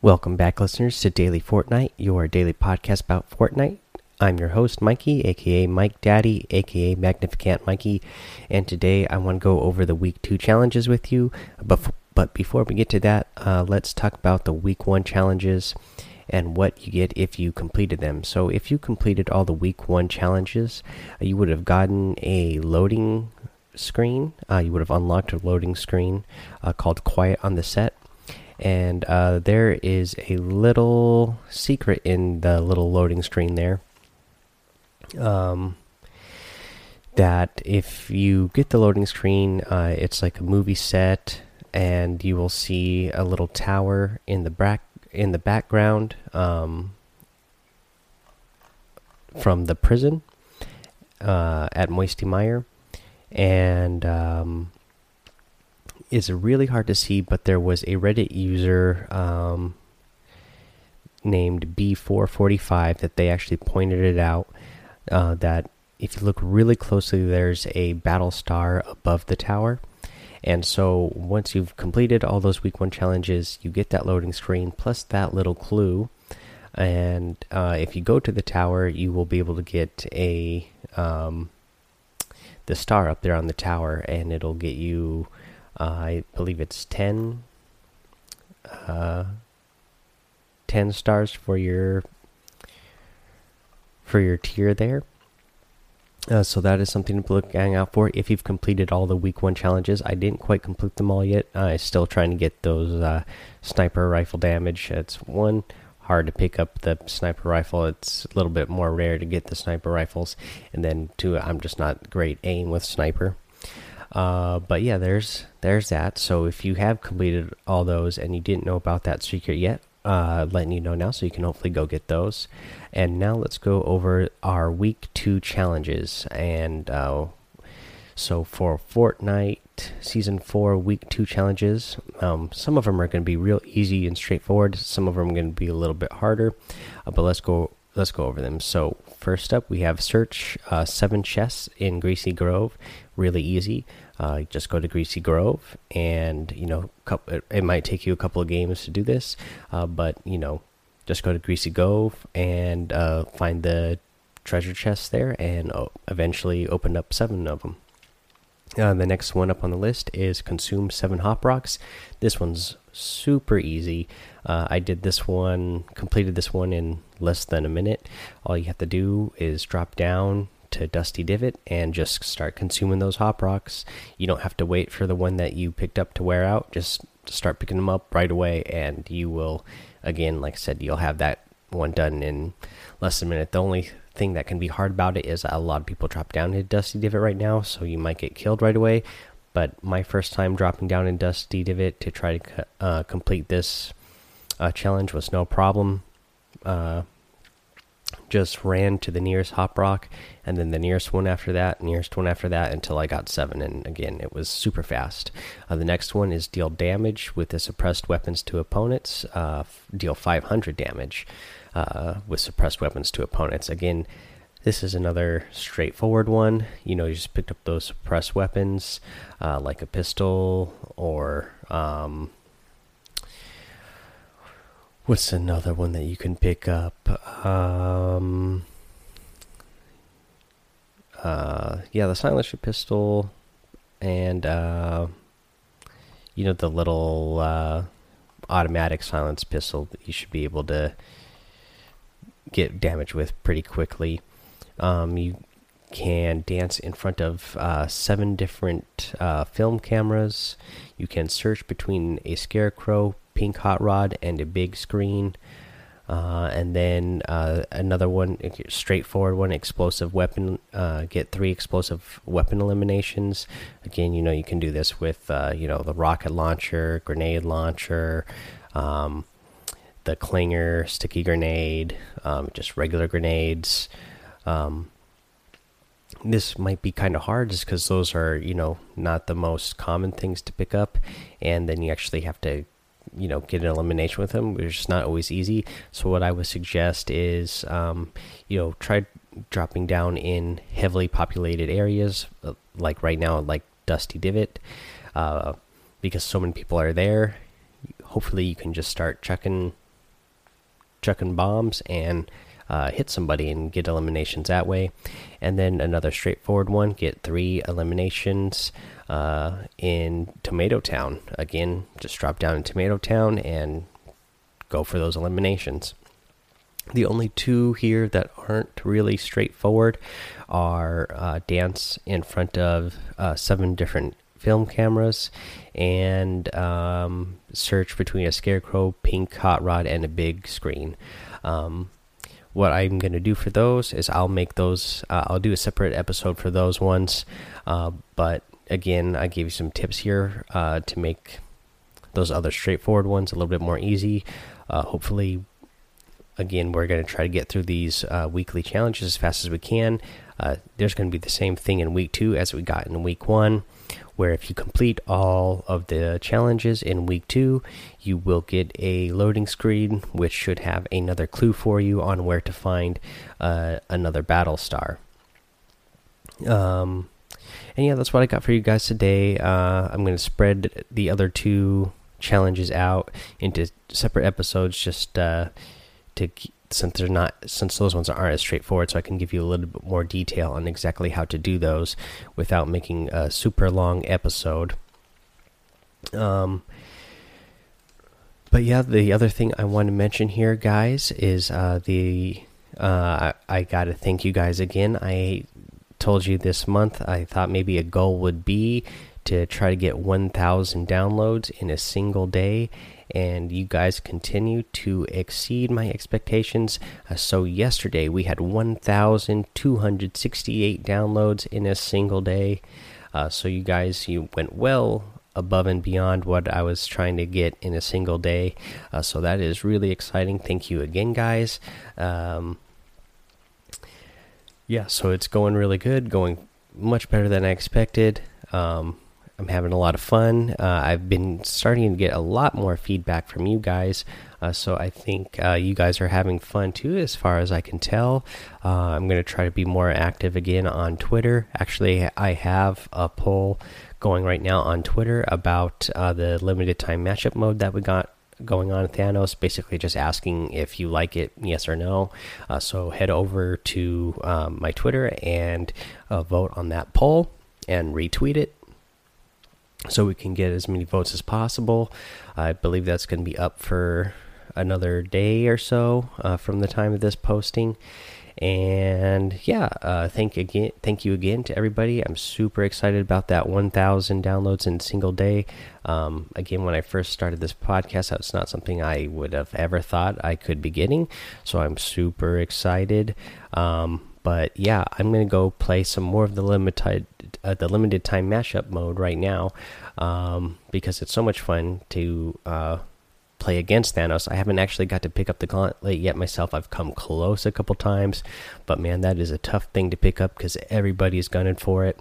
Welcome back, listeners, to Daily Fortnite, your daily podcast about Fortnite. I'm your host, Mikey, aka Mike Daddy, aka Magnificent Mikey, and today I want to go over the week two challenges with you. But, but before we get to that, uh, let's talk about the week one challenges and what you get if you completed them. So, if you completed all the week one challenges, uh, you would have gotten a loading screen. Uh, you would have unlocked a loading screen uh, called Quiet on the Set and uh, there is a little secret in the little loading screen there. Um, that if you get the loading screen uh, it's like a movie set and you will see a little tower in the back in the background um, from the prison uh, at Moisty Mire. And um, is really hard to see, but there was a Reddit user um, named B445 that they actually pointed it out uh, that if you look really closely, there's a battle star above the tower. And so once you've completed all those week one challenges, you get that loading screen plus that little clue. And uh, if you go to the tower, you will be able to get a um, the star up there on the tower, and it'll get you I believe it's 10, uh, 10 stars for your for your tier there. Uh, so that is something to look out for if you've completed all the week one challenges. I didn't quite complete them all yet. I'm still trying to get those uh, sniper rifle damage. It's one hard to pick up the sniper rifle. It's a little bit more rare to get the sniper rifles, and then two, I'm just not great aim with sniper. Uh, but yeah, there's there's that. So if you have completed all those and you didn't know about that secret yet, uh, letting you know now, so you can hopefully go get those. And now let's go over our week two challenges. And uh, so for Fortnite season four week two challenges, um, some of them are going to be real easy and straightforward. Some of them are going to be a little bit harder. Uh, but let's go let's go over them. So first up, we have search uh, seven chests in Greasy Grove. Really easy. Uh, just go to Greasy Grove, and you know, it might take you a couple of games to do this, uh, but you know, just go to Greasy Grove and uh, find the treasure chests there, and uh, eventually open up seven of them. Uh, the next one up on the list is consume seven hop rocks. This one's super easy. Uh, I did this one, completed this one in less than a minute. All you have to do is drop down to Dusty Divot and just start consuming those hop rocks. You don't have to wait for the one that you picked up to wear out. Just start picking them up right away, and you will, again, like I said, you'll have that one done in less than a minute. The only thing that can be hard about it is a lot of people drop down to Dusty Divot right now, so you might get killed right away. But my first time dropping down in Dusty Divot to try to uh, complete this uh, challenge was no problem. Uh, just ran to the nearest hop rock and then the nearest one after that nearest one after that until i got seven and again it was super fast. Uh, the next one is deal damage with the suppressed weapons to opponents uh, deal 500 damage uh, with suppressed weapons to opponents. Again this is another straightforward one. You know you just picked up those suppressed weapons uh, like a pistol or um, What's another one that you can pick up? Um, uh, yeah, the silencer pistol, and uh, you know the little uh, automatic silence pistol that you should be able to get damage with pretty quickly. Um, you can dance in front of uh, seven different uh, film cameras. You can search between a scarecrow, pink hot rod and a big screen. Uh, and then uh, another one, straightforward one, explosive weapon. Uh, get three explosive weapon eliminations. Again, you know you can do this with uh, you know the rocket launcher, grenade launcher, um, the clinger, sticky grenade, um, just regular grenades. Um, this might be kind of hard just because those are you know not the most common things to pick up, and then you actually have to you know get an elimination with them which is not always easy. So what i would suggest is um, you know try dropping down in heavily populated areas uh, like right now like dusty divot uh, because so many people are there. Hopefully you can just start chucking chucking bombs and uh, hit somebody and get eliminations that way. And then another straightforward one get three eliminations uh, in Tomato Town. Again, just drop down in Tomato Town and go for those eliminations. The only two here that aren't really straightforward are uh, dance in front of uh, seven different film cameras and um, search between a scarecrow, pink hot rod, and a big screen. Um, what I'm going to do for those is I'll make those, uh, I'll do a separate episode for those ones. Uh, but again, I gave you some tips here uh, to make those other straightforward ones a little bit more easy. Uh, hopefully, again, we're going to try to get through these uh, weekly challenges as fast as we can. Uh, there's going to be the same thing in week two as we got in week one, where if you complete all of the challenges in week two, you will get a loading screen which should have another clue for you on where to find uh, another battle star. Um, and yeah, that's what I got for you guys today. Uh, I'm going to spread the other two challenges out into separate episodes just uh, to since they're not since those ones aren't as straightforward so i can give you a little bit more detail on exactly how to do those without making a super long episode. Um but yeah the other thing i want to mention here guys is uh the uh i, I gotta thank you guys again. I told you this month i thought maybe a goal would be to try to get 1000 downloads in a single day and you guys continue to exceed my expectations. Uh, so, yesterday we had 1,268 downloads in a single day. Uh, so, you guys, you went well above and beyond what I was trying to get in a single day. Uh, so, that is really exciting. Thank you again, guys. Um, yeah, so it's going really good, going much better than I expected. Um, I'm having a lot of fun. Uh, I've been starting to get a lot more feedback from you guys, uh, so I think uh, you guys are having fun too, as far as I can tell. Uh, I'm going to try to be more active again on Twitter. Actually, I have a poll going right now on Twitter about uh, the limited time mashup mode that we got going on Thanos, basically just asking if you like it, yes or no. Uh, so head over to um, my Twitter and vote on that poll and retweet it so we can get as many votes as possible. I believe that's going to be up for another day or so uh, from the time of this posting. And yeah, uh, thank again, thank you again to everybody. I'm super excited about that 1,000 downloads in a single day. Um, again, when I first started this podcast, that's not something I would have ever thought I could be getting. So I'm super excited. Um, but yeah, I'm gonna go play some more of the limited uh, the limited time mashup mode right now um, because it's so much fun to uh, play against Thanos. I haven't actually got to pick up the gauntlet yet myself. I've come close a couple times, but man, that is a tough thing to pick up because everybody's gunning for it.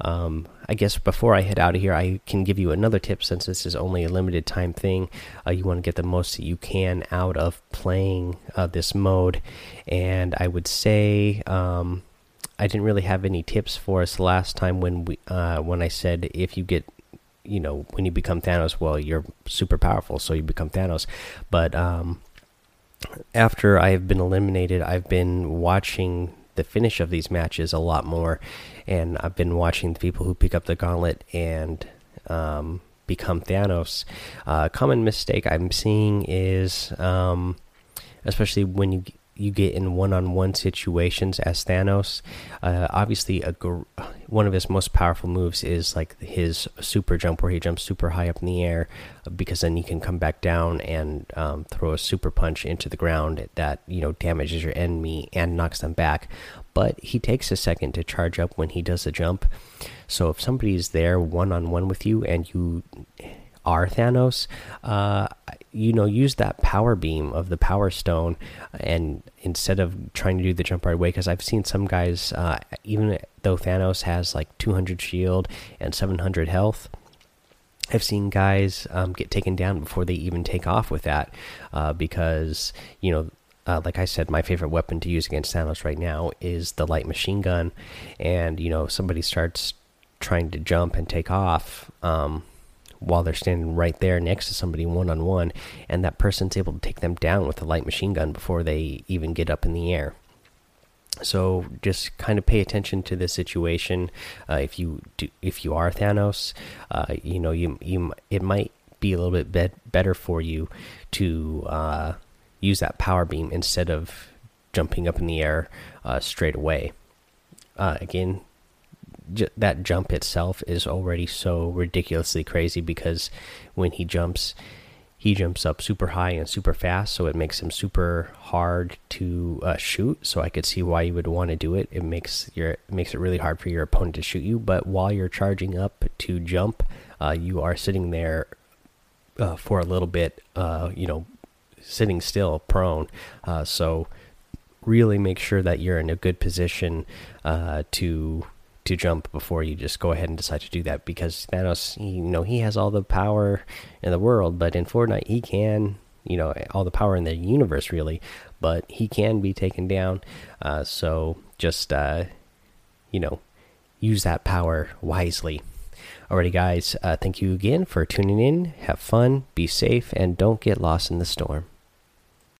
Um, I guess before I head out of here, I can give you another tip since this is only a limited time thing. Uh, you want to get the most that you can out of playing uh, this mode, and I would say um, I didn't really have any tips for us last time when we uh, when I said if you get you know when you become Thanos, well you're super powerful, so you become Thanos. But um, after I have been eliminated, I've been watching the finish of these matches a lot more, and I've been watching the people who pick up the gauntlet and um, become Thanos. A uh, common mistake I'm seeing is, um, especially when you you get in one-on-one situations as Thanos. Uh, obviously, a one of his most powerful moves is like his super jump, where he jumps super high up in the air, because then he can come back down and um, throw a super punch into the ground that you know damages your enemy and knocks them back. But he takes a second to charge up when he does the jump. So if somebody's there one-on-one -on -one with you and you are Thanos, uh, you know, use that power beam of the Power Stone, and instead of trying to do the jump right away, because I've seen some guys, uh, even though Thanos has like 200 shield and 700 health. I've seen guys um, get taken down before they even take off with that, uh, because you know uh, like I said, my favorite weapon to use against Thanos right now is the light machine gun. And, you know, somebody starts trying to jump and take off, um, while they're standing right there next to somebody one on one, and that person's able to take them down with a light machine gun before they even get up in the air. So just kind of pay attention to this situation. Uh, if you do, if you are Thanos, uh, you know you you it might be a little bit be better for you to uh, use that power beam instead of jumping up in the air uh, straight away. Uh, again, that jump itself is already so ridiculously crazy because when he jumps, he jumps up super high and super fast, so it makes him super hard to uh, shoot. So I could see why you would want to do it. It makes your it makes it really hard for your opponent to shoot you. But while you're charging up to jump, uh, you are sitting there uh, for a little bit. Uh, you know, sitting still, prone. Uh, so really make sure that you're in a good position uh, to to jump before you just go ahead and decide to do that because Thanos, you know, he has all the power in the world, but in Fortnite he can, you know, all the power in the universe really, but he can be taken down. Uh, so just, uh, you know, use that power wisely. Alrighty, guys, uh, thank you again for tuning in. Have fun, be safe, and don't get lost in the storm.